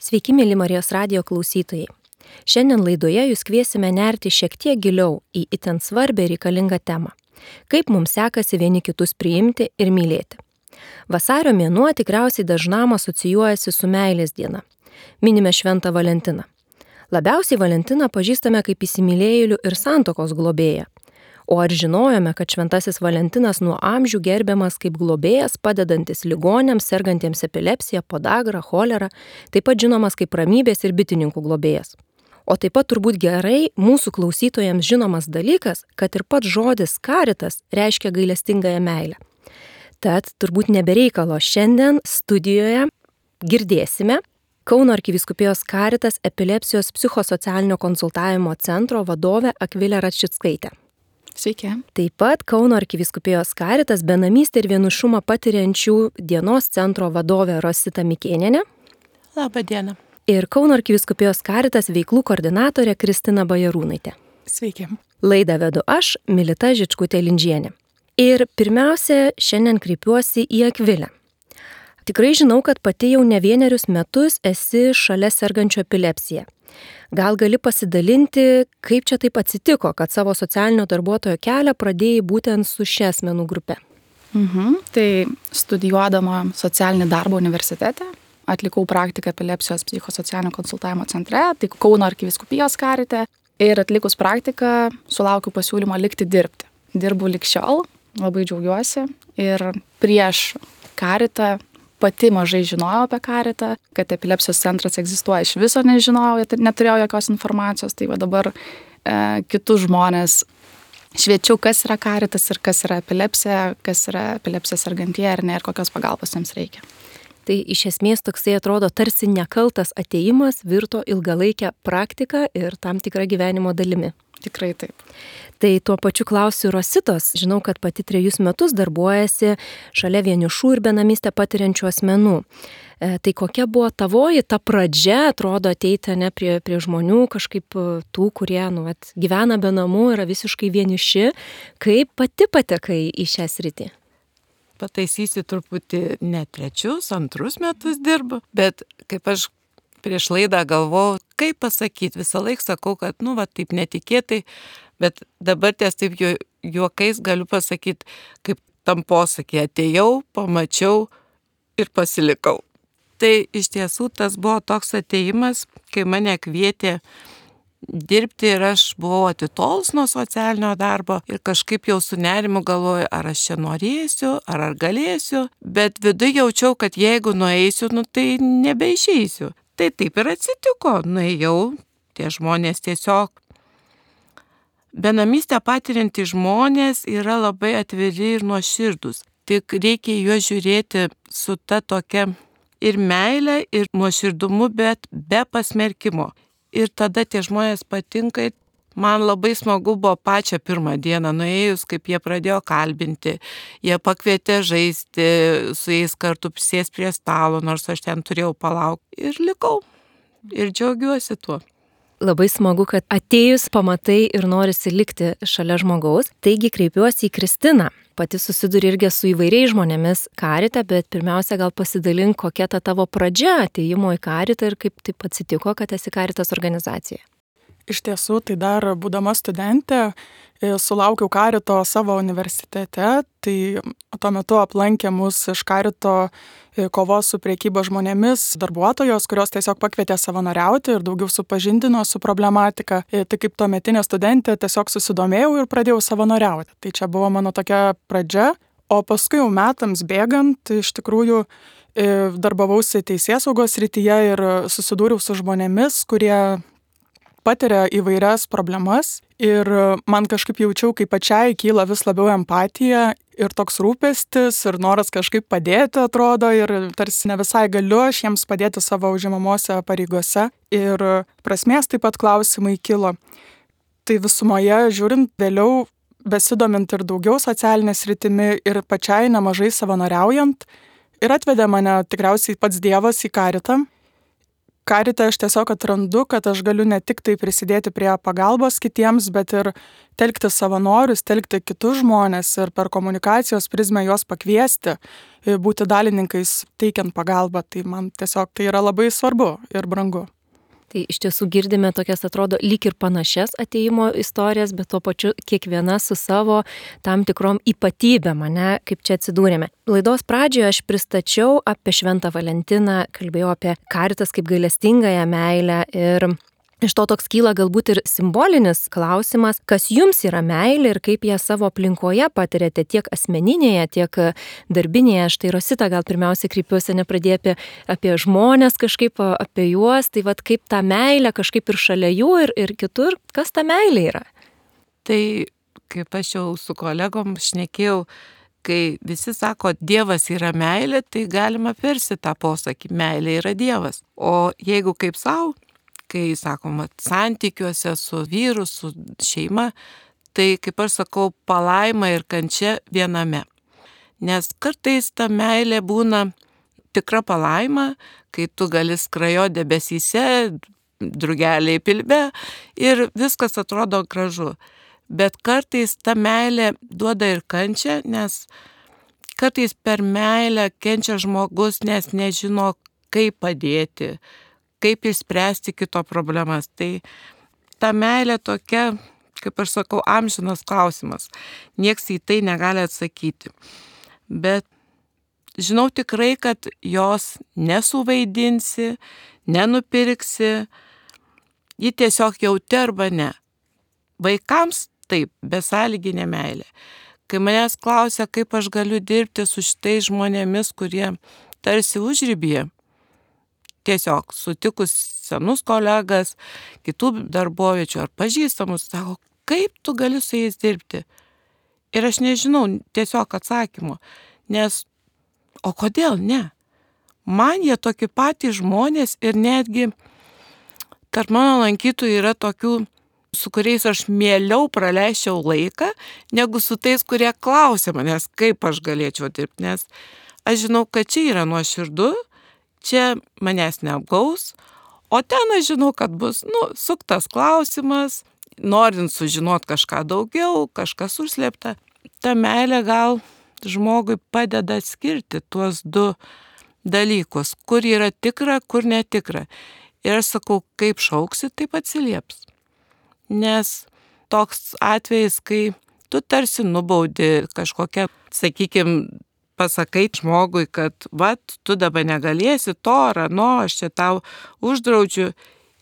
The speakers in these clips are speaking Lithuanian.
Sveiki, mėly Marijos radio klausytojai. Šiandien laidoje jūs kviesime nerti šiek tiek giliau į itin svarbę ir reikalingą temą. Kaip mums sekasi vieni kitus priimti ir mylėti. Vasario mėnuo tikriausiai dažnam asocijuojasi su meilės diena. Minime Šventą Valentiną. Labiausiai Valentiną pažįstame kaip įsimylėjėlių ir santokos globėją. O ar žinojome, kad Šventasis Valentinas nuo amžių gerbiamas kaip globėjas, padedantis ligonėms, sergantiems epilepsiją, podagrą, cholerą, taip pat žinomas kaip ramybės ir bitininkų globėjas. O taip pat turbūt gerai mūsų klausytojams žinomas dalykas, kad ir pats žodis karitas reiškia gailestingąją meilę. Tad turbūt nebereikalo šiandien studijoje girdėsime Kauno arkiviskupijos karitas epilepsijos psichosocialinio konsultavimo centro vadovę Akvilę Ratšitskaitę. Sveiki. Taip pat Kauno arkiviskupijos karitas benamystę ir vienušumą patiriančių dienos centro vadovė Rosita Mikėninė. Labą dieną. Ir Kauno arkiviskupijos karitas veiklų koordinatorė Kristina Bajarūnaitė. Sveiki. Laidą vedu aš, Milita Žičkutė Lindžienė. Ir pirmiausia, šiandien kreipiuosi į Akvilę. Tikrai žinau, kad pati jau ne vienerius metus esi šalia sergančio epilepsiją. Gal gali pasidalinti, kaip čia taip atsitiko, kad savo socialinio darbuotojo kelią pradėjai būtent su šia asmenų grupe? Mhm. Tai studijuodama socialinį darbą universitete atlikau praktiką epilepsijos psichosocialinio konsultavimo centre, tai Kauno arkiviskupijos karite. Ir atlikus praktiką sulaukiu pasiūlymo likti dirbti. Dirbu likščiol, labai džiaugiuosi. Ir prieš karitą pati mažai žinojau apie karitą, kad epilepsijos centras egzistuoja iš viso nežinojau, neturėjau jokios informacijos, tai va dabar e, kitus žmonės šviečiau, kas yra karitas ir kas yra epilepsija, kas yra epilepsija sergantie ar ne ir kokios pagalbos jiems reikia. Tai iš esmės toksai atrodo tarsi nekaltas ateimas virto ilgalaikę praktiką ir tam tikrą gyvenimo dalimi. Tikrai taip. Tai tuo pačiu klausiu Rositos. Žinau, kad pati trejus metus darbuojasi šalia vienišų ir benamystę patiriančių asmenų. E, tai kokia buvo tavoji ta pradžia, atrodo, ateiti ne prie, prie žmonių, kažkaip e, tų, kurie nu, at, gyvena be namų, yra visiškai vieniši. Kaip pati patekai į šią sritį? Pataisysiu truputį ne trečius, antrus metus dirbu, bet kaip aš prieš laidą galvojau, kaip pasakyti, visą laiką sakau, kad, nu, va, taip netikėtai, bet dabar ties taip ju, juokais galiu pasakyti, kaip tam posakė, atėjau, pamačiau ir pasilikau. Tai iš tiesų tas buvo toks ateimas, kai mane kvietė dirbti ir aš buvau atitols nuo socialinio darbo ir kažkaip jau su nerimu galvoju, ar aš čia norėsiu, ar ar galėsiu, bet viduje jaučiau, kad jeigu nueisiu, nu tai nebeišeisiu. Tai taip ir atsitiko, nuėjau, tie žmonės tiesiog. Benamystę patirinti žmonės yra labai atviri ir nuoširdus. Tik reikia juos žiūrėti su ta tokia ir meilė, ir nuoširdumu, bet be pasmerkimo. Ir tada tie žmonės patinka Man labai smagu buvo pačią pirmą dieną nuėjus, kaip jie pradėjo kalbinti. Jie pakvietė žaisti, su jais kartu sės prie stalo, nors aš ten turėjau palaukti. Ir likau. Ir džiaugiuosi tuo. Labai smagu, kad atėjus pamatai ir norisi likti šalia žmogaus. Taigi kreipiuosi į Kristiną. Pati susiduri irgi su įvairiais žmonėmis karite, bet pirmiausia gal pasidalink, kokia ta tavo pradžia ateimo į karitą ir kaip taip atsitiko, kad esi karitas organizacija. Iš tiesų, tai dar būdama studentė, e, sulaukiau karito savo universitete, tai tuo metu aplankė mus iš karito e, kovos su priekyba žmonėmis darbuotojos, kurios tiesiog pakvietė savanoriauti ir daugiau supažindino su problematika. E, tai kaip tuo metinė studentė tiesiog susidomėjau ir pradėjau savanoriauti. Tai čia buvo mano tokia pradžia, o paskui jau metams bėgant, iš tikrųjų, darbavausi teisės saugos rytyje ir susidūriau su žmonėmis, kurie patiria įvairias problemas ir man kažkaip jaučiau, kaip pačiai kyla vis labiau empatija ir toks rūpestis ir noras kažkaip padėti atrodo ir tarsi ne visai galiu aš jiems padėti savo užimamose pareigose ir prasmės taip pat klausimai kilo. Tai visumoje žiūrint vėliau, besidomint ir daugiau socialinės rytimi ir pačiai nemažai savanoriaujant ir atvedė mane tikriausiai pats Dievas į karitą karite aš tiesiog atrandu, kad aš galiu ne tik tai prisidėti prie pagalbos kitiems, bet ir telkti savanorius, telkti kitus žmonės ir per komunikacijos prizmę juos pakviesti, būti dalininkais teikiant pagalbą. Tai man tiesiog tai yra labai svarbu ir brangu. Tai iš tiesų girdime tokias, atrodo, lyg ir panašias ateimo istorijas, bet tuo pačiu kiekviena su savo tam tikrom ypatybėm, ne, kaip čia atsidūrėme. Laidos pradžioje aš pristačiau apie Šventą Valentiną, kalbėjau apie karitas kaip gailestingąją meilę ir Iš to toks kyla galbūt ir simbolinis klausimas, kas jums yra meilė ir kaip ją savo aplinkoje patirėte tiek asmeninėje, tiek darbinėje. Štai Rosita gal pirmiausia kreipiuosi nepradėti apie, apie žmonės, kažkaip apie juos, tai vad kaip ta meilė kažkaip ir šalia jų ir, ir kitur, kas ta meilė yra. Tai kaip aš jau su kolegom šnekėjau, kai visi sako, Dievas yra meilė, tai galima persi tą posakį, meilė yra Dievas. O jeigu kaip savo, kai sakoma, santykiuose su vyru, su šeima, tai kaip aš sakau, palaima ir kančia viename. Nes kartais ta meilė būna tikra palaima, kai tu gali skrajo debesyse, drugeliai pilve ir viskas atrodo gražu. Bet kartais ta meilė duoda ir kančią, nes kartais per meilę kenčia žmogus, nes nežino, kaip padėti, kaip išspręsti kito problemas. Tai ta meilė tokia, kaip aš sakau, amžinas klausimas. Niekas į tai negali atsakyti. Bet žinau tikrai, kad jos nesuvaidinsi, nenupirksi, ji tiesiog jauti arba ne. Vaikams taip, besąlyginė meilė. Kai manęs klausia, kaip aš galiu dirbti su šitais žmonėmis, kurie tarsi užrybė, tiesiog sutikus senus kolegas, kitų darboviečių ar pažįstamus, sako, kaip tu gali su jais dirbti. Ir aš nežinau tiesiog atsakymo, nes o kodėl ne? Man jie tokie patys žmonės ir netgi tarp mano lankytojų yra tokių, su kuriais aš mieliau praleisčiau laiką, negu su tais, kurie klausia manęs, kaip aš galėčiau dirbti, nes aš žinau, kad čia yra nuoširdu, čia manęs neapgaus, o ten aš žinau, kad bus, nu, suktas klausimas, norint sužinot kažką daugiau, kažkas užslėpta. Ta meilė gal žmogui padeda atskirti tuos du dalykus, kur yra tikra, kur netikra. Ir aš sakau, kaip šauksi, taip atsilieps. Nes toks atvejis, kai tu tarsi nubaudi kažkokią, sakykime, pasakai žmogui, kad, va, tu dabar negalėsi to ar ano, aš čia tau uždraudžiu.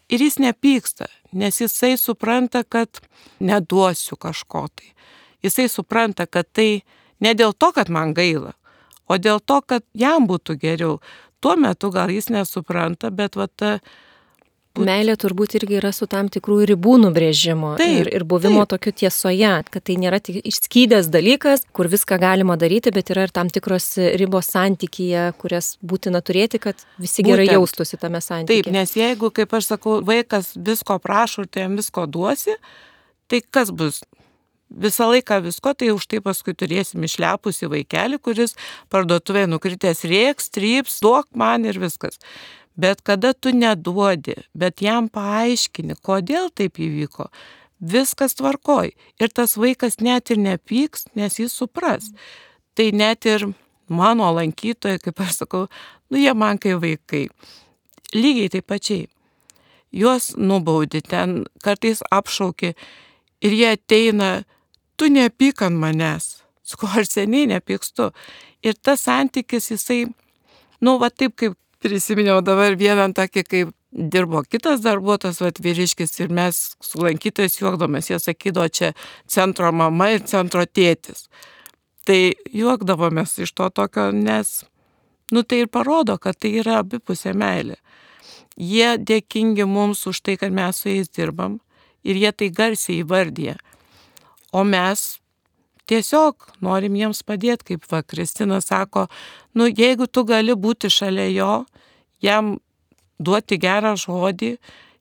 Ir jis nepyksta, nes jisai supranta, kad neduosiu kažko tai. Jisai supranta, kad tai ne dėl to, kad man gaila, o dėl to, kad jam būtų geriau. Tuo metu gal jis nesupranta, bet va ta būt... Meilė turbūt irgi yra su tam tikrų ribų nubrėžimo taip, ir, ir buvimo taip. tokiu tiesoje, kad tai nėra tik išskydęs dalykas, kur viską galima daryti, bet yra ir tam tikros ribos santykyje, kurias būtina turėti, kad visi Būtent. gerai jaustųsi tame santykyje. Taip, nes jeigu, kaip aš sakau, vaikas visko prašo ir tai jam visko duosi, tai kas bus? visą laiką visko, tai už tai paskui turėsim išlepusi vaikelį, kuris parduotuvėje nukritęs rėks, tryps, duok man ir viskas. Bet kada tu neduodi, bet jam paaiškini, kodėl taip įvyko, viskas tvarkoj. Ir tas vaikas net ir nepyks, nes jis supras. Tai net ir mano lankytojai, kaip aš sakau, nu jie man kai vaikai. Lygiai taip pačiai. Juos nubaudi, ten kartais apšauki ir jie ateina, tu nepyk ant manęs. Sakau, aš seniai nepykstu. Ir tas santykis jisai, nu, va taip kaip prisiminiau dabar vieną tokį, kaip dirbo kitas darbuotojas, vat vyriškis ir mes su lankytojais juokdomės, jie sakydavo, čia centro mama ir centro tėtis. Tai juokdavomės iš to tokio, nes, nu tai ir parodo, kad tai yra abipusė meilė. Jie dėkingi mums už tai, kad mes su jais dirbam ir jie tai garsiai įvardyje. O mes tiesiog norim jiems padėti, kaip va Kristina sako, nu jeigu tu gali būti šalia jo, jam duoti gerą žodį,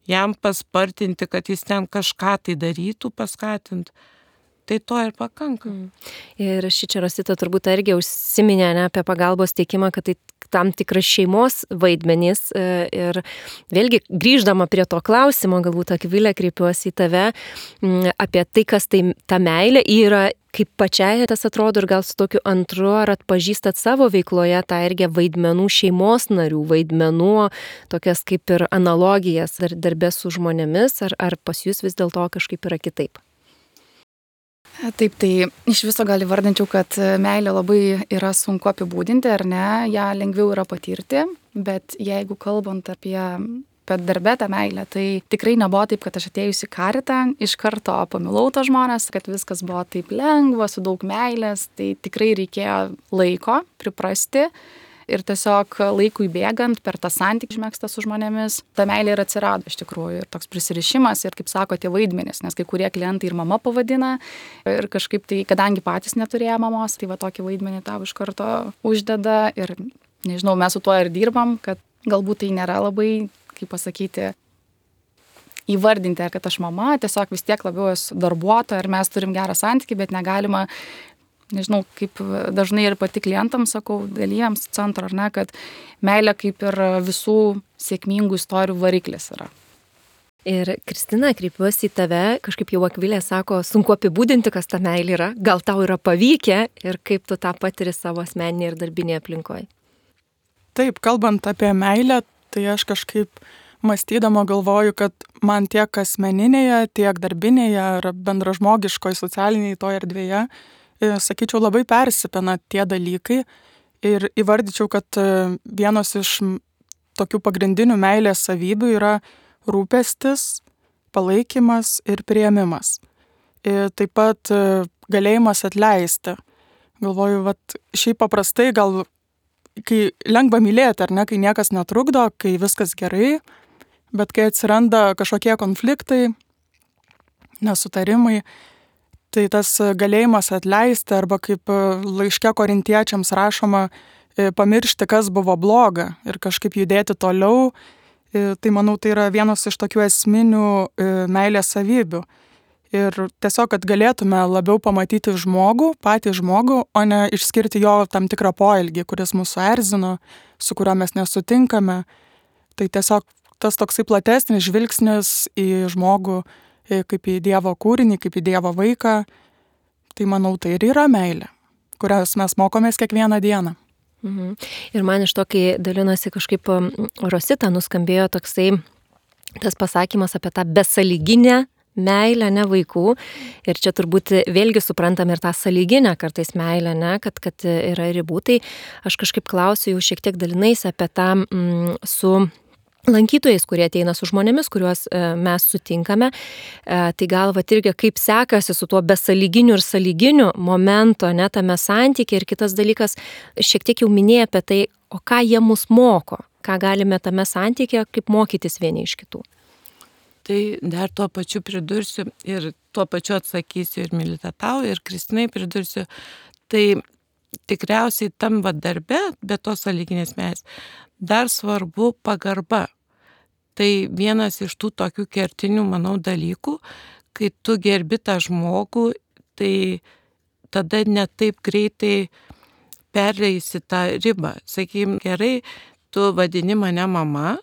jam paspartinti, kad jis ten kažką tai darytų, paskatinti, tai to ir pakanka. Mm. Ir ši čia Rosita turbūt irgi užsiminė ne, apie pagalbos teikimą, kad tai tam tikras šeimos vaidmenys. E, ir vėlgi grįždama prie to klausimo, galbūt Akvilė kreipiuosi į tave, apie tai, kas tai ta meilė yra kaip pačiai tas atrodo ir gal su tokiu antru, ar atpažįstat savo veikloje tą irgi vaidmenų šeimos narių, vaidmenų, tokias kaip ir analogijas dar, darbė su žmonėmis, ar, ar pas jūs vis dėlto kažkaip yra kitaip? Taip, tai iš viso gali vardinčiau, kad meilė labai yra sunku apibūdinti, ar ne, ją lengviau yra patirti, bet jeigu kalbant apie bet darbe tą meilę, tai tikrai nebuvo taip, kad aš atėjusi karitą, iš karto pamilau tos žmonės, kad viskas buvo taip lengva, su daug meilės, tai tikrai reikėjo laiko priprasti ir tiesiog laikui bėgant per tą santykį išmėgstą su žmonėmis, ta meilė ir atsirado iš tikrųjų. Ir toks prisirišimas ir, kaip sako, tie vaidmenys, nes kai kurie klientai ir mama pavadina ir kažkaip tai, kadangi patys neturėjo mamos, tai va tokį vaidmenį tau iš karto uždeda ir, nežinau, mes su tuo ir dirbam, kad galbūt tai nėra labai kaip pasakyti, įvardinti, kad aš mama, tiesiog vis tiek labiau esu darbuotoja ir mes turim gerą santykį, bet negalima, nežinau, kaip dažnai ir pati klientams sakau, dalyjams centro, ar ne, kad meilė kaip ir visų sėkmingų istorijų variklis yra. Ir Kristina, kreipiuosi į tave, kažkaip jau Akvilė sako, sunku apibūdinti, kas ta meilė yra, gal tau yra pavykę ir kaip tu tą patiri savo asmeninėje ir darbinėje aplinkoje. Taip, kalbant apie meilę, tai aš kažkaip mąstydama galvoju, kad man tiek asmeninėje, tiek darbinėje ar bendražmogiškoje, socialinėje toje erdvėje, e, sakyčiau, labai persipina tie dalykai ir įvardyčiau, kad e, vienos iš tokių pagrindinių meilės savybių yra rūpestis, palaikymas ir prieimimas. Ir taip pat e, galėjimas atleisti. Galvoju, kad šiaip paprastai gal kai lengva mylėti, ar ne, kai niekas netrukdo, kai viskas gerai, bet kai atsiranda kažkokie konfliktai, nesutarimai, tai tas galėjimas atleisti arba kaip laiške korintiečiams rašoma, e, pamiršti, kas buvo bloga ir kažkaip judėti toliau, e, tai manau, tai yra vienas iš tokių esminių e, meilės savybių ir tiesiog, kad galėtume labiau pamatyti žmogų, patį žmogų, o ne išskirti jo tam tikrą poelgį, kuris mūsų erzino, su kuriuo mes nesutinkame. Tai tiesiog tas toksai platesnis žvilgsnis į žmogų kaip į Dievo kūrinį, kaip į Dievo vaiką, tai manau, tai ir yra meilė, kurios mes mokomės kiekvieną dieną. Mhm. Ir man iš to, kai dalinosi kažkaip Rosita, nuskambėjo toksai tas pasakymas apie tą besaliginę meilę, ne vaikų. Ir čia turbūt vėlgi suprantam ir tą sąlyginę kartais meilę, ne, kad, kad yra ribų. Tai aš kažkaip klausiu jau šiek tiek dalinais apie tą mm, su lankytojais, kurie ateina su žmonėmis, kuriuos e, mes sutinkame. E, tai galva irgi kaip sekasi su tuo besaliginiu ir saliginiu momento, net tame santykiai. Ir kitas dalykas, šiek tiek jau minėjai apie tai, o ką jie mus moko, ką galime tame santykėje, kaip mokytis vieni iš kitų. Tai dar tuo pačiu pridursiu ir tuo pačiu atsakysiu ir Milita tau, ir Kristinai pridursiu. Tai tikriausiai tam va darbe, be tos sąlyginės mes, dar svarbu pagarba. Tai vienas iš tų tokių kertinių, manau, dalykų, kai tu gerbi tą žmogų, tai tada netaip greitai perleisi tą ribą. Sakykim, gerai, tu vadini mane mama,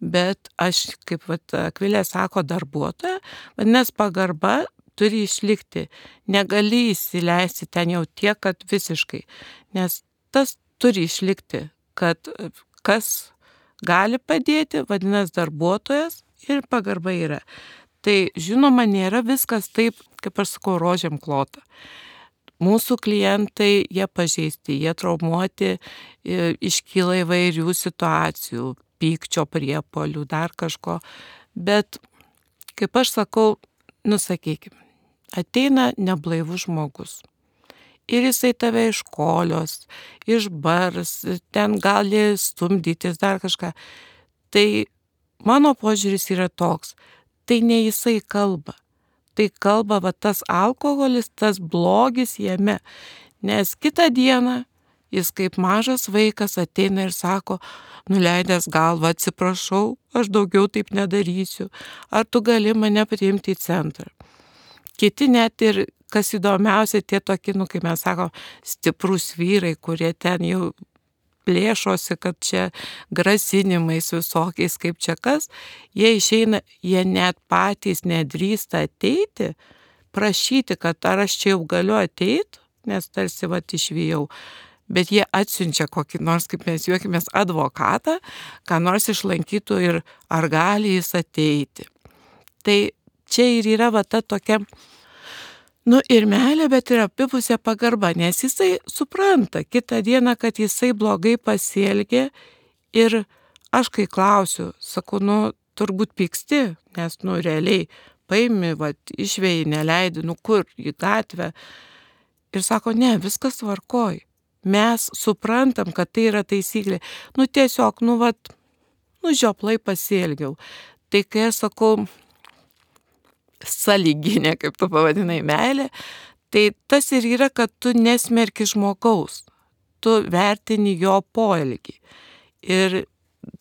bet aš, kaip vat, Akvilė sako, darbuotoja, vadinasi, pagarba turi išlikti. Negali įsileisti ten jau tiek, kad visiškai. Nes tas turi išlikti, kad kas gali padėti, vadinasi, darbuotojas ir pagarba yra. Tai žinoma, nėra viskas taip, kaip aš sakau, rožiam klota. Mūsų klientai, jie pažeisti, jie traumuoti, iškyla įvairių situacijų, pykčio priepolių, dar kažko. Bet, kaip aš sakau, nusakykime, ateina neblaivus žmogus. Ir jisai tave iš kolios, išbars, ten gali stumdytis dar kažką. Tai mano požiūris yra toks, tai ne jisai kalba. Tai kalba va tas alkoholis, tas blogis jame. Nes kitą dieną jis kaip mažas vaikas ateina ir sako, nuleidęs galvą, atsiprašau, aš daugiau taip nedarysiu, ar tu gali mane priimti į centrą. Kiti net ir kas įdomiausia, tie tokie, nu, kaip mes sakom, stiprus vyrai, kurie ten jau plėšosi, kad čia grasinimais visokiais, kaip čia kas, jie išeina, jie net patys nedrįsta ateiti, prašyti, kad ar aš čia jau galiu ateiti, nes tarsi va išvijau. Bet jie atsiunčia kokį nors, kaip mes juokimės, advokatą, ką nors išlankytų ir ar gali jis ateiti. Tai čia ir yra va ta tokia, Nu ir meilė, bet ir apipusė pagarba, nes jisai supranta kitą dieną, kad jisai blogai pasielgė ir aš kai klausiu, sakau, nu turbūt pyksti, nes nu realiai paimi, va, išvėjai, neleidi, nu kur, į gatvę. Ir sako, ne, viskas tvarkoj. Mes suprantam, kad tai yra taisyklė. Nu tiesiog, nu va, nu žioplai pasielgiau. Tai kai aš sakau, saliginė, kaip tu pavadinai, meilė, tai tas ir yra, kad tu nesmerki žmogaus, tu vertini jo poelgį. Ir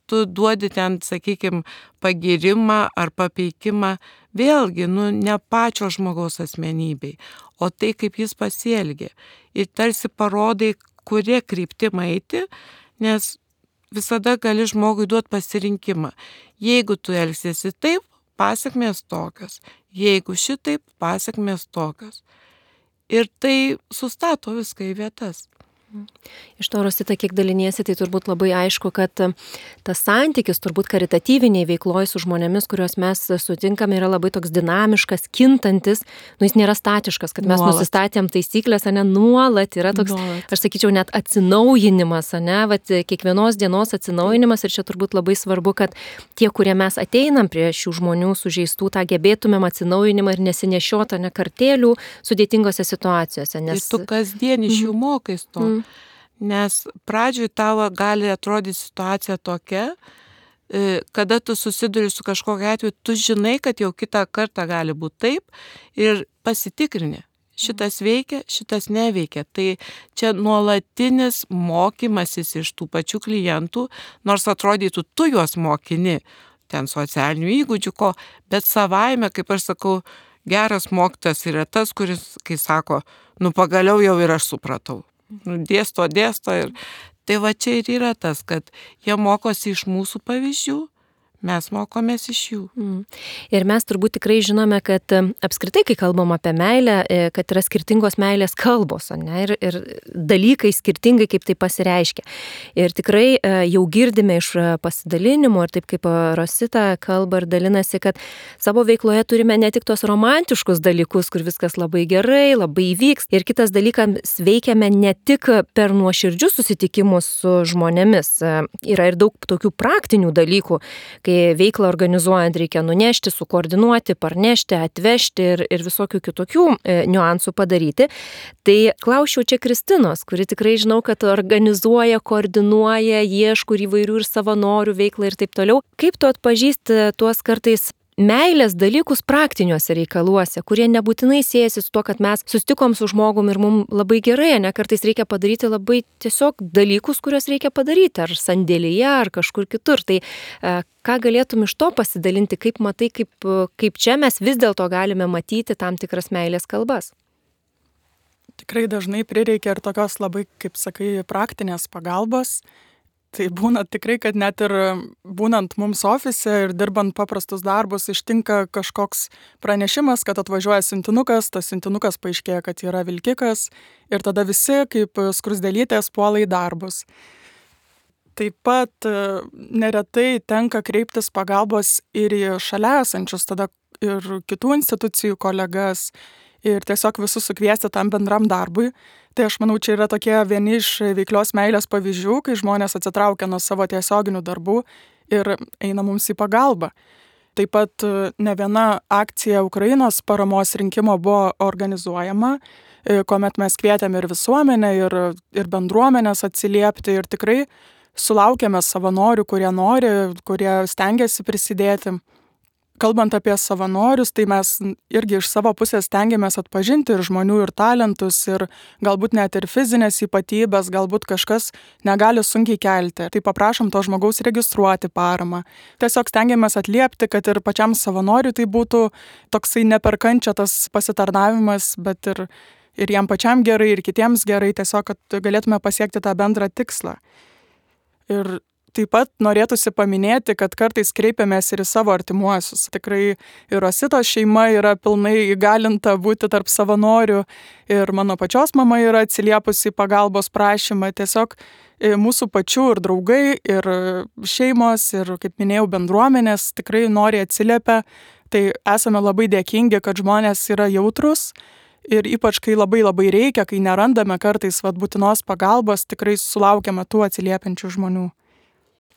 tu duodi ten, sakykime, pagirimą ar papeikimą vėlgi, nu, ne pačio žmogaus asmenybei, o tai, kaip jis pasielgė. Ir tarsi parodai, kurie kryptim eiti, nes visada gali žmogui duoti pasirinkimą. Jeigu tu elgsiesi taip, pasiekmės tokios, jeigu šitaip, pasiekmės tokios. Ir tai sustato viską į vietas. Iš to, Rosita, kiek daliniesi, tai turbūt labai aišku, kad e, tas santykis turbūt karitatyviniai veikloje su žmonėmis, kuriuos mes sutinkame, yra labai toks dinamiškas, kintantis, nu jis nėra statiškas, kad mes nuolat. nusistatėm taisyklės, ne nuolat yra toks, nuolat. aš sakyčiau, net atsinaujinimas, ne, vat, kiekvienos dienos atsinaujinimas ir čia turbūt labai svarbu, kad tie, kurie mes ateinam prie šių žmonių sužeistų, tą gebėtumėm atsinaujinimą ir nesinešiotą ne kartėlių sudėtingose situacijose. Nes... Ir tu kasdien iš jų mm. mokais to. Mm. Nes pradžioj tavo gali atrodyti situacija tokia, e, kada tu susiduri su kažkokiu atveju, tu žinai, kad jau kitą kartą gali būti taip ir pasitikrini. Šitas veikia, šitas neveikia. Tai čia nuolatinis mokymasis iš tų pačių klientų, nors atrodytų, tu juos mokini, ten socialinių įgūdžių ko, bet savaime, kaip aš sakau, geras mokytas yra tas, kuris, kai sako, nu pagaliau jau ir aš supratau dėsto, dėsto. Ir, tai va čia ir yra tas, kad jie mokosi iš mūsų pavyzdžių, mes mokomės iš jų. Mm. Ir mes turbūt tikrai žinome, kad apskritai, kai kalbam apie meilę, e, kad yra skirtingos meilės kalbos, ne, ir, ir dalykai skirtingai, kaip tai pasireiškia. Ir tikrai e, jau girdime iš e, pasidalinimų, ir taip kaip Rosita kalba ir dalinasi, kad savo veikloje turime ne tik tos romantiškus dalykus, kur viskas labai gerai, labai įvyks. Ir kitas dalykas, veikiame ne tik per nuoširdžius susitikimus su žmonėmis. Yra ir daug tokių praktinių dalykų, kai veiklą organizuojant reikia nunešti, sukoordinuoti, parnešti, atvežti ir, ir visokių kitokių e, niuansų padaryti. Tai klausiau čia Kristinos, kuri tikrai žinau, kad organizuoja, koordinuoja, ieško įvairių ir savanorių veiklą ir taip toliau. Kaip tu atpažįsti tuos kartais meilės dalykus praktiniuose reikaluose, kurie nebūtinai siejasi su to, kad mes sustikom su žmogum ir mums labai gerai, ne kartais reikia padaryti labai tiesiog dalykus, kuriuos reikia padaryti, ar sandėlyje, ar kažkur kitur. Tai e, ką galėtum iš to pasidalinti, kaip matai, kaip, kaip čia mes vis dėlto galime matyti tam tikras meilės kalbas? Tikrai dažnai prireikia ir tokios labai, kaip sakai, praktinės pagalbos Tai būna tikrai, kad net ir būnant mums ofise ir dirbant paprastus darbus, ištinka kažkoks pranešimas, kad atvažiuoja sintinukas, tas sintinukas paaiškėja, kad yra vilkikas ir tada visi kaip skrusdelytės puola į darbus. Taip pat e, neretai tenka kreiptis pagalbos ir į šalia esančius, tada ir kitų institucijų kolegas, ir tiesiog visus sukviesti tam bendram darbui. Tai aš manau, čia yra tokie vieni iš veiklios meilės pavyzdžių, kai žmonės atsitraukia nuo savo tiesioginių darbų ir eina mums į pagalbą. Taip pat e, ne viena akcija Ukrainos paramos rinkimo buvo organizuojama, e, kuomet mes kvietėme ir visuomenę, ir, ir bendruomenės atsiliepti ir tikrai sulaukėme savanorių, kurie nori, kurie stengiasi prisidėti. Kalbant apie savanorius, tai mes irgi iš savo pusės stengiamės atpažinti ir žmonių ir talentus, ir galbūt net ir fizinės ypatybės, galbūt kažkas negali sunkiai kelti. Tai paprašom to žmogaus registruoti paramą. Tiesiog stengiamės atliepti, kad ir pačiam savanoriui tai būtų toksai neperkančia tas pasitarnavimas, bet ir, ir jam pačiam gerai, ir kitiems gerai, tiesiog, kad galėtume pasiekti tą bendrą tikslą. Ir taip pat norėtųsi paminėti, kad kartais kreipiamės ir į savo artimuosius. Tikrai ir Rositos šeima yra pilnai įgalinta būti tarp savanorių ir mano pačios mama yra atsiliepusi pagalbos prašymą. Tiesiog e, mūsų pačių ir draugai, ir šeimos, ir, kaip minėjau, bendruomenės tikrai nori atsiliepia. Tai esame labai dėkingi, kad žmonės yra jautrus. Ir ypač, kai labai labai reikia, kai nerandame kartais vat, būtinos pagalbos, tikrai sulaukiame tų atsiliepiančių žmonių.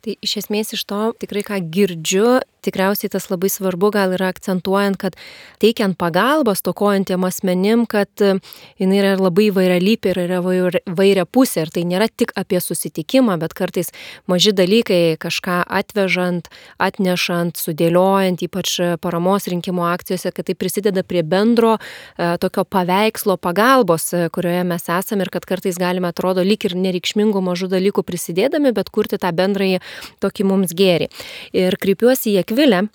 Tai iš esmės iš to tikrai ką girdžiu, tikriausiai tas labai svarbu gal yra akcentuojant, kad teikiant pagalbą stokojantiem asmenim, kad e, jinai yra labai vairialypė ir yra vairia pusė. Ir tai nėra tik apie susitikimą, bet kartais maži dalykai kažką atvežant, atnešant, sudėliojant, ypač paramos rinkimo akcijose, kad tai prisideda prie bendro e, tokio paveikslo pagalbos, e, kurioje mes esame ir kad kartais galime atrodo lyg ir nereikšmingų mažų dalykų prisidėdami, bet kurti tą bendrąjį tokį mums gėrį. Ir kreipiuosi į Akvilę,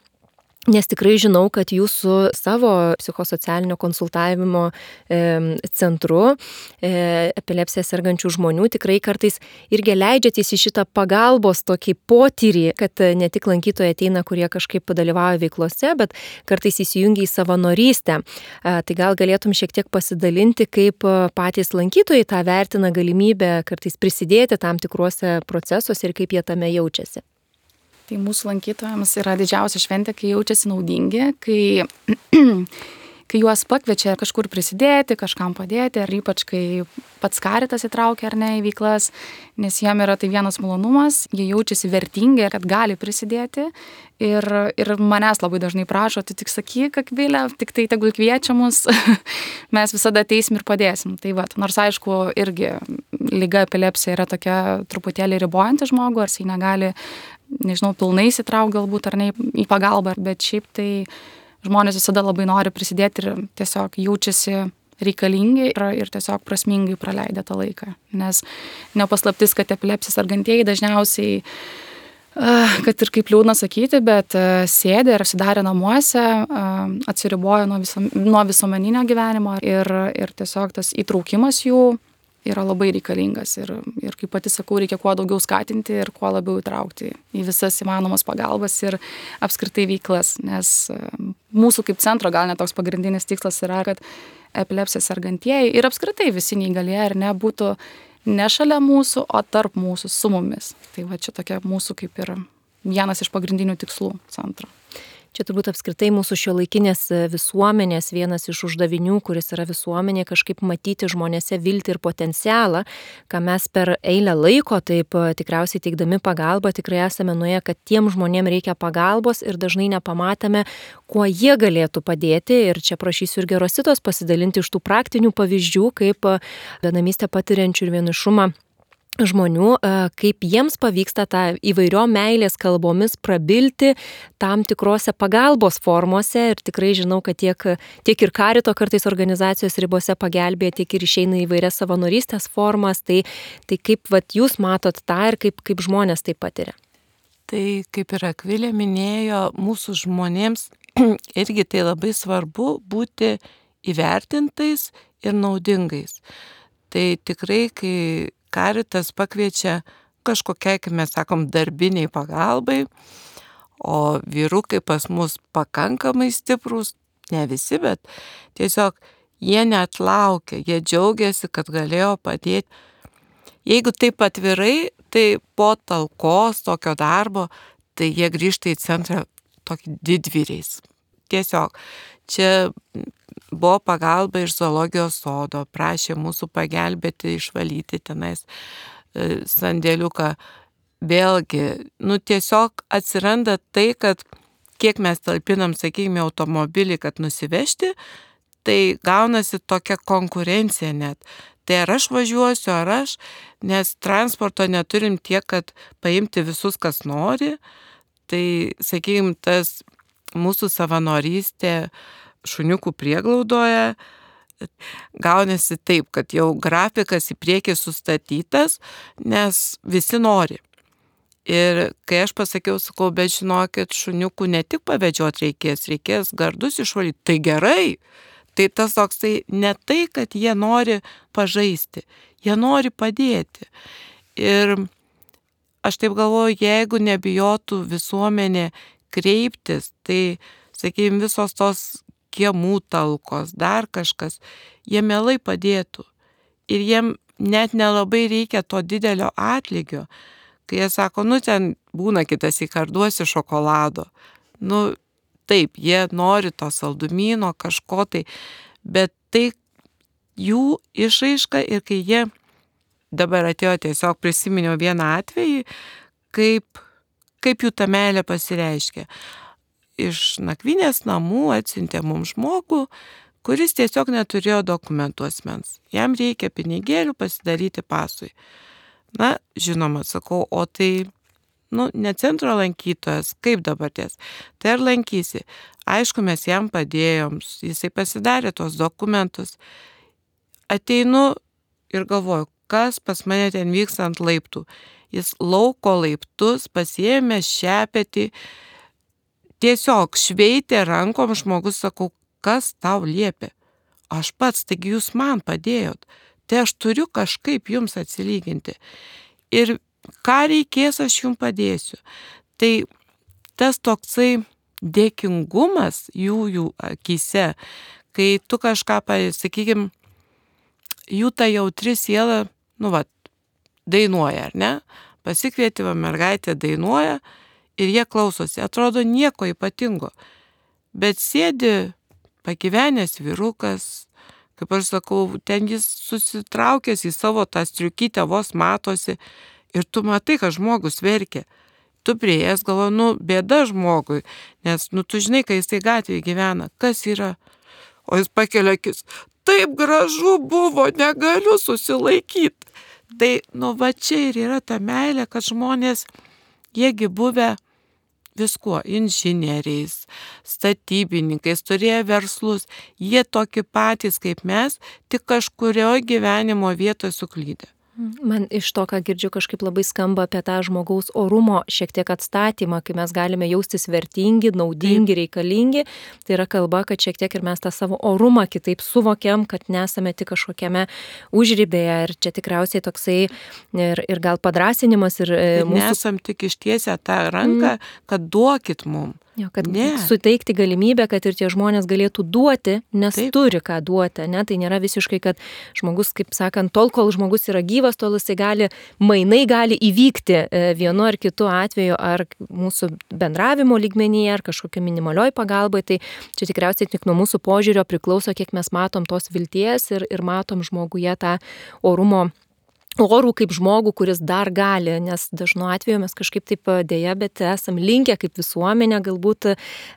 Nes tikrai žinau, kad jūs su savo psichosocialinio konsultavimo e, centru e, epilepsiją sergančių žmonių tikrai kartais irgi leidžiatės į šitą pagalbos tokį potyrį, kad ne tik lankytojai ateina, kurie kažkaip dalyvauja veiklose, bet kartais įsijungia į savanorystę. E, tai gal galėtum šiek tiek pasidalinti, kaip patys lankytojai tą vertina galimybę kartais prisidėti tam tikruose procesuose ir kaip jie tame jaučiasi. Tai mūsų lankytojams yra didžiausia šventė, kai jaučiasi naudingi, kai, kai juos pakviečia kažkur prisidėti, kažkam padėti, ar ypač kai pats karitas įtraukia ar ne į veiklas, nes jiem yra tai vienas malonumas, jie jaučiasi vertingi, kad gali prisidėti. Ir, ir manęs labai dažnai prašo, tai tik sakyk, akvilė, tik tai tegul kviečia mus, mes visada ateisim ir padėsim. Tai va, nors aišku, irgi lyga epilepsija yra tokia truputėlį ribojanti žmogų, ar jisai negali nežinau, pilnai įsitrauk galbūt ar ne į pagalbą, bet šiaip tai žmonės visada labai nori prisidėti ir tiesiog jaučiasi reikalingi ir, ir tiesiog prasmingai praleidę tą laiką. Nes nepaslaptis, kad epilepsijos argantieji dažniausiai kad ir kaip liūdna sakyti, bet sėdė ir apsidarė namuose, atsiribojo nuo, viso, nuo visuomeninio gyvenimo ir, ir tiesiog tas įtraukimas jų yra labai reikalingas ir, ir kaip pati sakau, reikia kuo daugiau skatinti ir kuo labiau įtraukti į visas įmanomas pagalbas ir apskritai veiklas, nes e, mūsų kaip centro gal net toks pagrindinis tikslas yra, kad epilepsija sergantieji ir apskritai visi neįgalieji ar ne būtų ne šalia mūsų, o tarp mūsų, su mumis. Tai va čia tokia mūsų kaip ir vienas iš pagrindinių tikslų centro. Čia turbūt apskritai mūsų šio laikinės visuomenės vienas iš uždavinių, kuris yra visuomenė, kažkaip matyti žmonėse viltį ir potencialą, ką mes per eilę laiko, taip tikriausiai teikdami pagalbą, tikrai esame nuėję, kad tiem žmonėm reikia pagalbos ir dažnai nepamatome, kuo jie galėtų padėti. Ir čia prašysiu ir gerositos pasidalinti iš tų praktinių pavyzdžių, kaip vienamystę patiriančių ir vienišumą žmonių, e, kaip jiems pavyksta tą įvairiom meilės kalbomis prabilti tam tikrose pagalbos formose ir tikrai žinau, kad tiek, tiek ir karito kartais organizacijos ribose pagelbėja, tiek ir išeina įvairias savanorystės formas, tai, tai kaip vat, jūs matot tą ir kaip, kaip žmonės tai patiria. Tai kaip ir Akvilė minėjo, mūsų žmonėms irgi tai labai svarbu būti įvertintais ir naudingais. Tai tikrai, kai karitas pakviečia kažkokiai, kaip mes sakom, darbiniai pagalbai, o vyrukai pas mus pakankamai stiprus, ne visi, bet tiesiog jie net laukia, jie džiaugiasi, kad galėjo padėti. Jeigu taip atvirai, tai po talkos tokio darbo, tai jie grįžta į centrą tokį didvyriais. Tiesiog čia buvo pagalba iš zoologijos sodo, prašė mūsų pagelbėti, išvalyti tenais e, sandėliuką. Vėlgi, nu tiesiog atsiranda tai, kad kiek mes talpinam, sakykime, automobilį, kad nusivežti, tai gaunasi tokia konkurencija net. Tai ar aš važiuosiu, ar aš, nes transporto neturim tiek, kad paimti visus, kas nori. Tai, sakykime, tas mūsų savanorystė šuniukų prieglaudoje gaunasi taip, kad jau grafikas į priekį sustatytas, nes visi nori. Ir kai aš pasakiau, sakau, bet žinokit, šuniukų ne tik pavedžiot reikės, reikės gardus išvalyti. Tai gerai. Tai tas toks tai ne tai, kad jie nori pažaisti, jie nori padėti. Ir aš taip galvoju, jeigu nebijotų visuomenė kreiptis, tai, sakykime, visos tos kiemų talkos, dar kažkas, jie mielai padėtų. Ir jiem net nelabai reikia to didelio atlygio kai jie sako, nu ten būna kitas įkarduosi šokolado. Nu, taip, jie nori to saldumino, kažko tai, bet tai jų išaiška ir kai jie dabar atėjo tiesiog prisiminiau vieną atvejį, kaip, kaip jų ta meilė pasireiškia. Iš nakvinės namų atsiuntė mums žmogų, kuris tiesiog neturėjo dokumentų asmens. Jam reikia pinigėlių pasidaryti pasui. Na, žinoma, sakau, o tai, nu, ne centro lankytojas, kaip dabar ties. Tai ar lankysi? Aišku, mes jam padėjom, jisai pasidarė tos dokumentus. Ateinu ir galvoju, kas pas mane ten vyksta ant laiptų. Jis lauko laiptus pasiėmė šepetį, tiesiog šveitė rankom žmogus, sakau, kas tau liepia. Aš pats, taigi jūs man padėjot tai aš turiu kažkaip jums atsilyginti. Ir ką reikės, aš jums padėsiu. Tai tas toksai dėkingumas jų jų akise, kai tu kažką, sakykime, jų ta jautri siela, nu va, dainuoja, ar ne? Pasikvieti va mergaitė dainuoja ir jie klausosi. Atrodo nieko ypatingo. Bet sėdi pagyvenęs vyrukas, kaip aš sakau, ten jis susitraukęs į savo tą striukytę vos matosi ir tu matai, kad žmogus verkia. Tu prieėjęs galvo, nu, bėda žmogui, nes, nu, tu žinai, kai jisai gatvėje gyvena, kas yra. O jis pakelia akis, taip gražu buvo, negaliu susilaikyti. Tai, nu, va čia ir yra ta meilė, kad žmonės, jiegi buvę viskuo - inžinieriais, statybininkais, turėjo verslus. Jie tokie patys kaip mes, tik kažkurioje gyvenimo vietoje suklydę. Man iš to, ką girdžiu, kažkaip labai skamba apie tą žmogaus orumo šiek tiek atstatymą, kai mes galime jaustis vertingi, naudingi, reikalingi. Tai yra kalba, kad šiek tiek ir mes tą savo orumą kitaip suvokiam, kad nesame tik kažkokiame užrybėje. Ir čia tikriausiai toksai ir, ir gal padrasinimas. Ir, ir e, mūsų... Nesam tik ištiesę tą ranką, mm. kad duokit mum. Jo, kad ne. suteikti galimybę, kad ir tie žmonės galėtų duoti, nes Taip. turi ką duoti. Ne? Tai nėra visiškai, kad žmogus, kaip sakant, tol, kol žmogus yra gyvas, tol jisai gali, mainai gali įvykti e, vienu ar kitu atveju, ar mūsų bendravimo lygmenyje, ar kažkokio minimalioj pagalbai. Tai čia tikriausiai tik nuo mūsų požiūrio priklauso, kiek mes matom tos vilties ir, ir matom žmoguje tą orumo orų kaip žmogų, kuris dar gali, nes dažnu atveju mes kažkaip taip dėja, bet esam linkę kaip visuomenė galbūt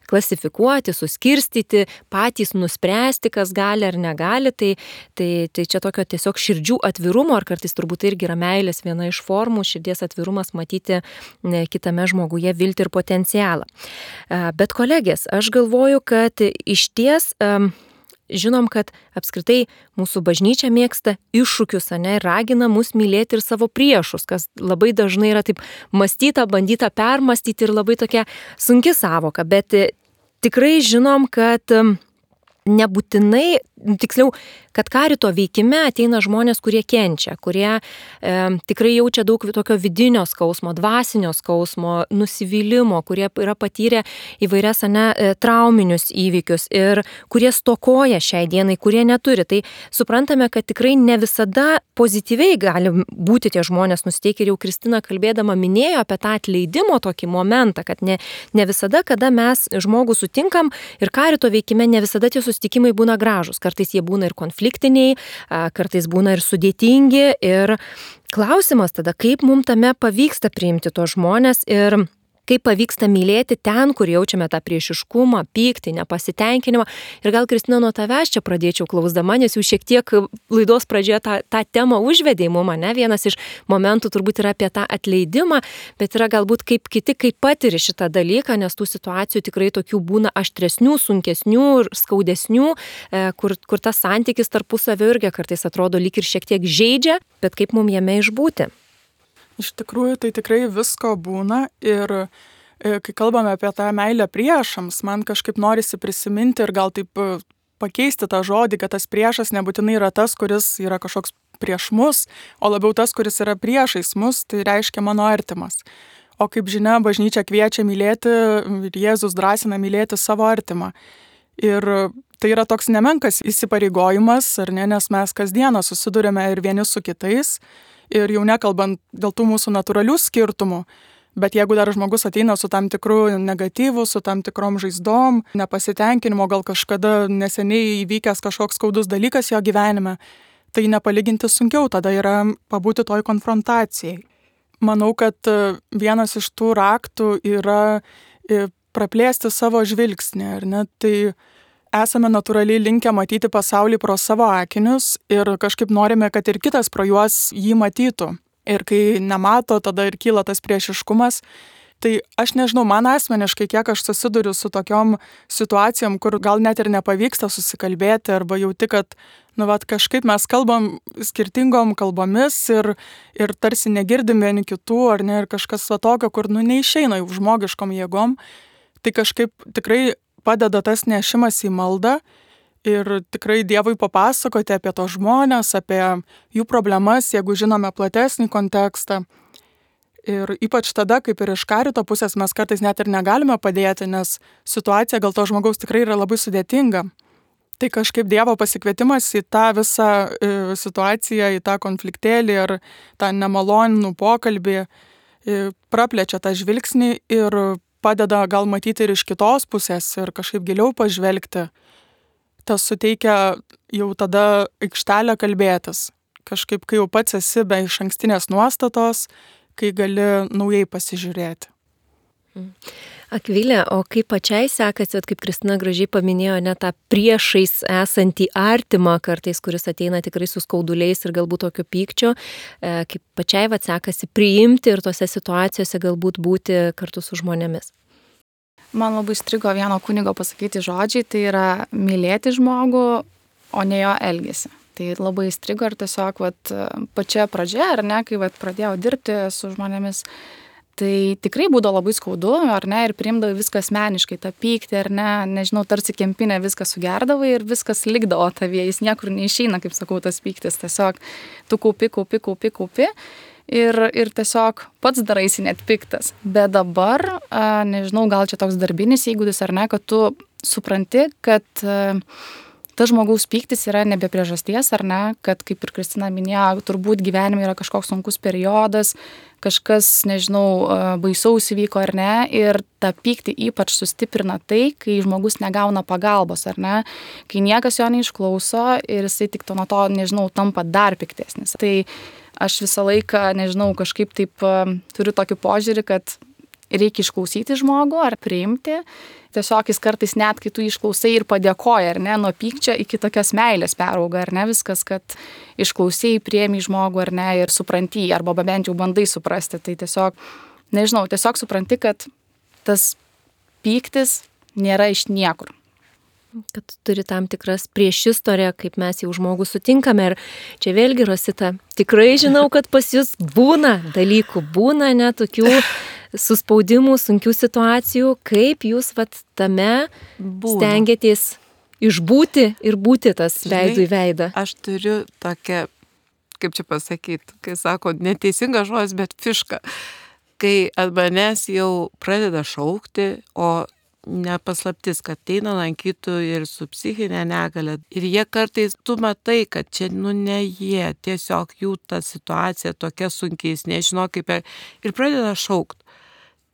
klasifikuoti, suskirstyti, patys nuspręsti, kas gali ar negali. Tai, tai, tai čia tokio tiesiog širdžių atvirumo, ar kartais turbūt irgi yra meilės viena iš formų, širdies atvirumas matyti kitame žmoguje viltį ir potencialą. Bet kolegės, aš galvoju, kad iš ties um, žinom, kad apskritai mūsų bažnyčia mėgsta iššūkius, ne, ir ragina mus mylėti ir savo priešus, kas labai dažnai yra taip mąstyta, bandyta permastyti ir labai tokia sunki savoka, bet e, tikrai žinom, kad nebūtinai, tiksliau, kad karito veikime ateina žmonės, kurie kenčia, kurie e, tikrai jaučia daug tokio vidinio skausmo, dvasinio skausmo, nusivylimų, kurie yra patyrę įvairias ne, e, trauminius įvykius ir kurie stokoja šiai dienai, kurie neturi. Tai suprantame, kad tikrai ne visada pozityviai gali būti tie žmonės nusteikę ir jau Kristina kalbėdama minėjo apie tą atleidimo tokį momentą, kad ne, ne visada, kada mes žmogų sutinkam ir karito veikime, ne visada tie susitikimai būna gražus. Kartais jie būna ir konfliktiniai, kartais būna ir sudėtingi. Ir klausimas tada, kaip mums tame pavyksta priimti tos žmonės ir kaip pavyksta mylėti ten, kur jaučiame tą priešiškumą, pyktį, nepasitenkinimą. Ir gal, Kristina, nuo tavęs čia pradėčiau klausdama, nes jau šiek tiek laidos pradžioje tą, tą temą užvedė į mumą, ne? Vienas iš momentų turbūt yra apie tą atleidimą, bet yra galbūt kaip kiti, kaip patiri šitą dalyką, nes tų situacijų tikrai tokių būna aštresnių, sunkesnių ir skaudesnių, e, kur, kur tas santykis tarpusavio irgi kartais atrodo lyg ir šiek tiek žaidžia, bet kaip mums jame išbūti. Iš tikrųjų, tai tikrai visko būna ir e, kai kalbame apie tą meilę priešams, man kažkaip norisi prisiminti ir gal taip e, pakeisti tą žodį, kad tas priešas nebūtinai yra tas, kuris yra kažkoks prieš mus, o labiau tas, kuris yra priešais mus, tai reiškia mano artimas. O kaip žinia, bažnyčia kviečia mylėti ir Jėzus drąsina mylėti savo artimą. Ir tai yra toks nemenkas įsipareigojimas, ar ne, nes mes kasdieną susidurėme ir vieni su kitais ir jau nekalbant dėl tų mūsų natūralių skirtumų, bet jeigu dar žmogus ateina su tam tikru negatyvu, su tam tikrom žaizdom, nepasitenkinimo, gal kažkada neseniai įvykęs kažkoks skaudus dalykas jo gyvenime, tai nepalyginti sunkiau tada yra pabūti toj konfrontacijai. Manau, kad e, vienas iš tų raktų yra e, praplėsti savo žvilgsnį, ar ne? Tai esame natūraliai linkę matyti pasaulį pro savo akinius ir kažkaip norime, kad ir kitas pro juos jį matytų. Ir kai nemato, tada ir kyla tas priešiškumas. Tai aš nežinau, man asmeniškai, kiek aš susiduriu su tokiom situacijom, kur gal net ir nepavyksta susikalbėti, arba jauti, kad, nu, vat, kažkaip mes kalbam skirtingom kalbomis ir, ir tarsi negirdim vieni kitų, ar ne, ir kažkas va tokio, kur, nu, neišeina jau žmogiškom jėgom, tai kažkaip tikrai padeda tas nešimas į maldą ir tikrai Dievui papasakoti apie tos žmonės, apie jų problemas, jeigu žinome platesnį kontekstą. Ir ypač tada, kaip ir iš karito pusės, mes kartais net ir negalime padėti, nes situacija gal to žmogaus tikrai yra labai sudėtinga. Tai kažkaip Dievo pasikvietimas į tą visą e, situaciją, į tą konfliktėlį ar tą nemalonų pokalbį e, praplečia tą žvilgsnį ir padeda gal matyti ir iš kitos pusės ir kažkaip giliau pažvelgti. Tas suteikia jau tada aikštelę kalbėtis. Kažkaip, kai jau pats esi be iš ankstinės nuostatos, kai gali naujai pasižiūrėti. Mm. Akvilė, o kaip pačiai sekasi, kaip Kristina gražiai paminėjo, net tą priešais esantį artimą kartais, kuris ateina tikrai su skauduliais ir galbūt tokio pykčio, e, kaip pačiai vad sekasi priimti ir tose situacijose galbūt būti kartu su žmonėmis. Man labai strigo vieno kunigo pasakyti žodžiai, tai yra mylėti žmogų, o ne jo elgesį. Tai labai strigo ir tiesiog vat, pačia pradžia, ar ne, kai vat, pradėjau dirbti su žmonėmis, Tai tikrai būdavo labai skaudu, ar ne, ir priimdavai viską asmeniškai, tą pyktį, ar ne, nežinau, tarsi kempinė viską sugerdavai ir viskas likdavo tavyje, jis niekur neišeina, kaip sakau, tas pyktis, tiesiog tu kaupi, kaupi, kaupi, kaupi. Ir, ir tiesiog pats daraisi net piktas. Bet dabar, a, nežinau, gal čia toks darbinis įgūdis ar ne, kad tu supranti, kad a, tas žmogaus pyktis yra nebe priežasties, ar ne, kad kaip ir Kristina minėjo, turbūt gyvenime yra kažkoks sunkus periodas, kažkas, nežinau, baisaus įvyko ar ne, ir tą pyktį ypač sustiprina tai, kai žmogus negauna pagalbos, ar ne, kai niekas jo neišklauso ir jisai tik to nuo to, nežinau, tampa dar piktesnis. Tai aš visą laiką, nežinau, kažkaip taip turiu tokį požiūrį, kad reikia išklausyti žmogų ar priimti. Tiesiog jis kartais net, kai tu išklausai ir padėkoja, ar ne, nuo pykčio iki tokios meilės perauga, ar ne, viskas, kad išklausai, priemi žmogų, ar ne, ir supranti, arba bent jau bandai suprasti. Tai tiesiog, nežinau, tiesiog supranti, kad tas pyktis nėra iš niekur kad turi tam tikras priešistorę, kaip mes jau žmogų sutinkame. Ir čia vėlgi, Rosita, tikrai žinau, kad pas jūs būna dalykų, būna net tokių suspaudimų, sunkių situacijų, kaip jūs vat tame Būna. stengiatės išbūti ir būti tas veidų į veidą. Aš turiu tokią, kaip čia pasakyti, kai sako, neteisingas žodis, bet fiška. Kai ant manęs jau pradeda šaukti, o nepaslaptis, kad ateina lankytų ir su psichinė negalė. Ir jie kartais, tu matai, kad čia, nu, ne jie, tiesiog jų ta situacija tokia sunkiai, jis nežino kaip ir pradeda šaukti.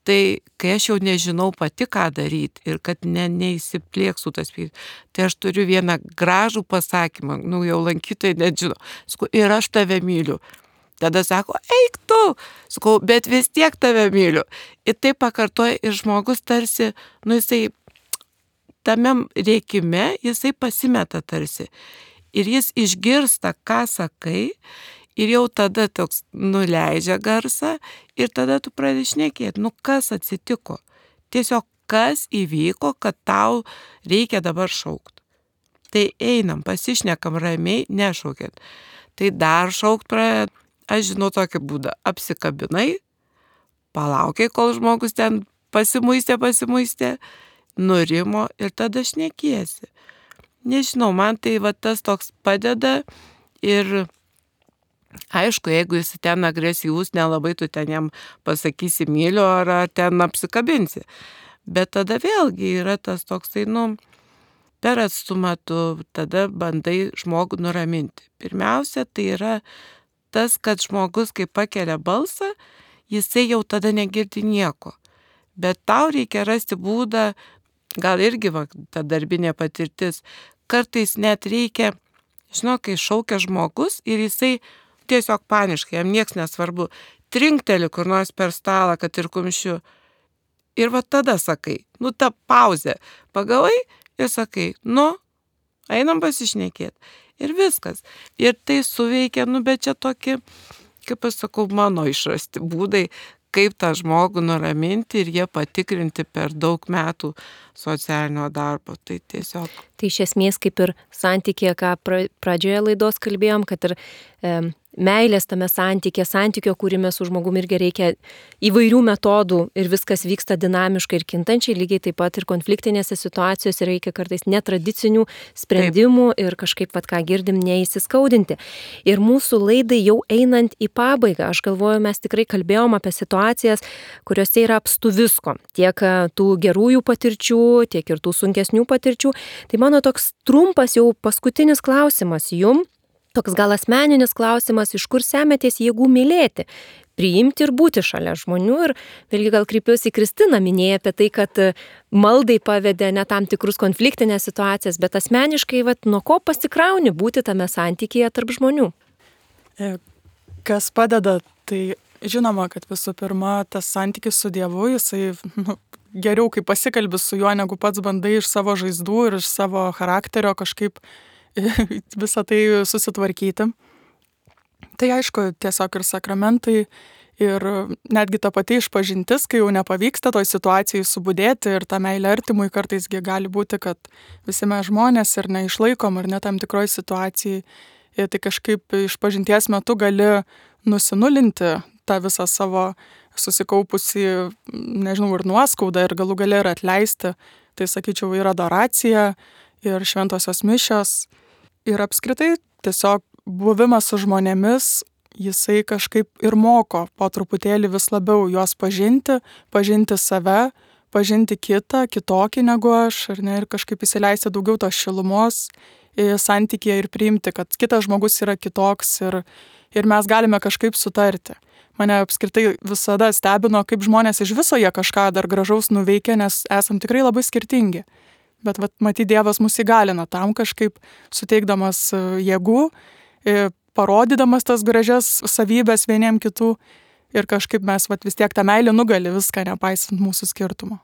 Tai kai aš jau nežinau pati, ką daryti ir kad ne, neįsiplėksų tas pyktis, tai aš turiu vieną gražų pasakymą, nu jau lankytojai net žino, ir aš tave myliu. Tada sako, eik tu, sakau, bet vis tiek tave myliu. Ir tai pakartoja ir žmogus tarsi, nu jisai tame reikime, jisai pasimeta tarsi. Ir jis išgirsta, ką sakai, ir jau tada toks nuleidžia garsą ir tada tu pradedi šnekėti, nu kas atsitiko. Tiesiog kas įvyko, kad tau reikia dabar šaukti. Tai einam, pasišnekam ramiai, nešaukit. Tai dar šaukt pradeda, aš žinau tokį būdą, apsikabinai, palaukiai, kol žmogus ten pasimuistė, pasimuistė, nurimo ir tada šnekiesi. Nežinau, man tai va tas toks padeda ir Aišku, jeigu jis ten agresyvus, nelabai tu ten jam pasakysi myliu ar, ar ten apsikabinsi. Bet tada vėlgi yra tas toksai, nu, per atstumą tu tada bandai žmogų nuraminti. Pirmiausia, tai yra tas, kad žmogus, kai pakelia balsą, jisai jau tada negirdi nieko. Bet tau reikia rasti būdą, gal irgi va, ta darbinė patirtis, kartais net reikia, žinok, kai šaukia žmogus ir jisai tiesiog paniškai, jam nieks nesvarbu, trinkteli kur nors per stalą, kad ir kumščiu. Ir va tada sakai, nu ta pauzė, pagavai ir sakai, nu, einam pasišnekėti. Ir viskas. Ir tai suveikia, nu, bet čia tokie, kaip aš sakau, mano išrasti būdai, kaip tą žmogų nuraminti ir jie patikrinti per daug metų socialinio darbo. Tai tiesiog. Tai iš esmės kaip ir santykė, ką pradžioje laidos kalbėjom, kad ir e, meilės tame santykė, santykio kūrime su žmogumi irgi reikia įvairių metodų ir viskas vyksta dinamiškai ir kintančiai, lygiai taip pat ir konfliktinėse situacijose reikia kartais netradicinių sprendimų taip. ir kažkaip, vad ką girdim, neįsiskaudinti. Ir mūsų laidai jau einant į pabaigą, aš galvoju, mes tikrai kalbėjom apie situacijas, kuriuose yra apstu visko. Tiek e, tų gerųjų patirčių, tiek ir tų sunkesnių patirčių. Tai mano toks trumpas jau paskutinis klausimas jum Toks gal asmeninis klausimas, iš kur semėtės jėgų mylėti, priimti ir būti šalia žmonių. Ir vėlgi gal kreipiuosi į Kristiną, minėjai apie tai, kad e, maldai pavedė ne tam tikrus konfliktinės situacijas, bet asmeniškai, vat, nuo ko pasikrauni būti tame santykėje tarp žmonių. E, kas padeda, tai žinoma, kad visų pirma, tas santykis su Dievu, jisai nu, geriau, kai pasikalbi su juo, negu pats bandai iš savo žaizdų ir iš savo charakterio kažkaip visą tai susitvarkyti. Tai aišku, tiesiog ir sakramentai, ir netgi ta pati išpažintis, kai jau nepavyksta toj situacijai subudėti ir ta meilė artimui kartaisgi gali būti, kad visi mes žmonės ir neišlaikom ar net tam tikroj situacijai. Ir tai kažkaip išpažinties metu gali nusinulinti tą visą savo susikaupusi, nežinau, ir nuoskaudą ir galų gali ir atleisti. Tai sakyčiau, yra adoracija ir šventosios mišios ir apskritai tiesiog buvimas su žmonėmis, jisai kažkaip ir moko po truputėlį vis labiau juos pažinti, pažinti save, pažinti kitą, kitokį negu aš, ar ne, ir kažkaip įsileisti daugiau tos šilumos į santykį ir priimti, kad kitas žmogus yra kitoks ir, ir mes galime kažkaip sutarti. Mane apskritai visada stebino, kaip žmonės iš viso jie kažką dar gražaus nuveikia, nes esam tikrai labai skirtingi bet vat, matyt, Dievas mus įgalina tam kažkaip suteikdamas e, jėgų, e, parodydamas tas gražias savybės vieniem kitų ir kažkaip mes vat, vis tiek tą meilę nugali viską, nepaisant mūsų skirtumo.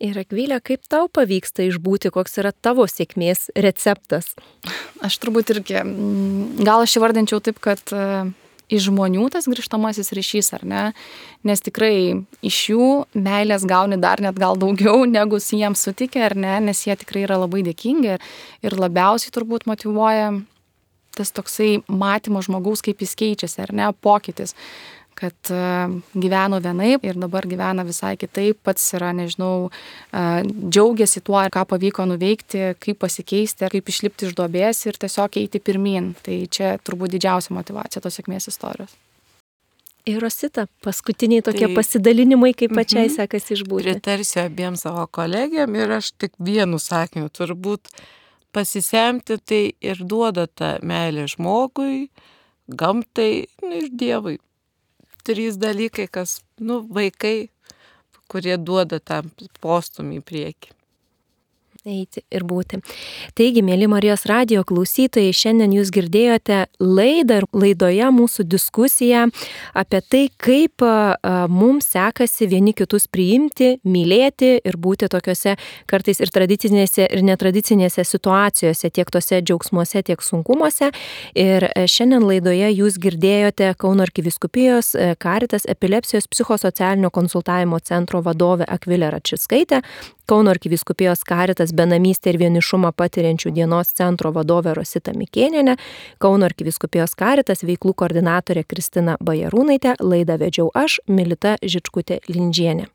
Ir Akvilė, kaip tau pavyksta išbūti, koks yra tavo sėkmės receptas? Aš turbūt irgi, gal aš įvardinčiau taip, kad e, iš žmonių tas grįžtamasis ryšys, ar ne? Nes tikrai iš jų meilės gauni dar net gal daugiau, negu su jiems sutikė, ar ne? Nes jie tikrai yra labai dėkingi ir labiausiai turbūt motivuoja tas toksai matymo žmogaus, kaip jis keičiasi, ar ne, pokytis kad e, gyveno vienaip ir dabar gyvena visai kitaip, pats yra, nežinau, e, džiaugiasi tuo, ką pavyko nuveikti, kaip pasikeisti, kaip išlipti iš duobės ir tiesiog eiti pirmin. Tai čia turbūt didžiausia motivacija tos sėkmės istorijos. Ir Rosita, paskutiniai tokie tai, pasidalinimai, kaip pačiai mm -hmm, sekasi išbūti. Pritarsiu abiem savo kolegiam ir aš tik vienu sakiniu turbūt pasisemti tai ir duoda tą meilę žmogui, gamtai nu, ir Dievui trys dalykai, kas, nu, vaikai, kurie duoda tą postumį į priekį. Eiti ir būti. Taigi, mėly Marijos radio klausytojai, šiandien jūs girdėjote laidą ir laidoje mūsų diskusiją apie tai, kaip mums sekasi vieni kitus priimti, mylėti ir būti tokiuose kartais ir tradicinėse, ir netradicinėse situacijose, tiek tose džiaugsmuose, tiek sunkumuose. Ir e, šiandien laidoje jūs girdėjote Kauno arkiviskupijos e, Karitas epilepsijos psichosocialinio konsultavimo centro vadovę Akvilę Račiskaitę, Kauno arkiviskupijos Karitas benamystę ir vienišumą patiriančių dienos centro vadovė Rosita Mikėnienė, Kauno arkiviskupijos Karitas veiklų koordinatorė Kristina Bajarūnaitė, laidą vedžiau aš, Milita Žičkutė Lindžienė.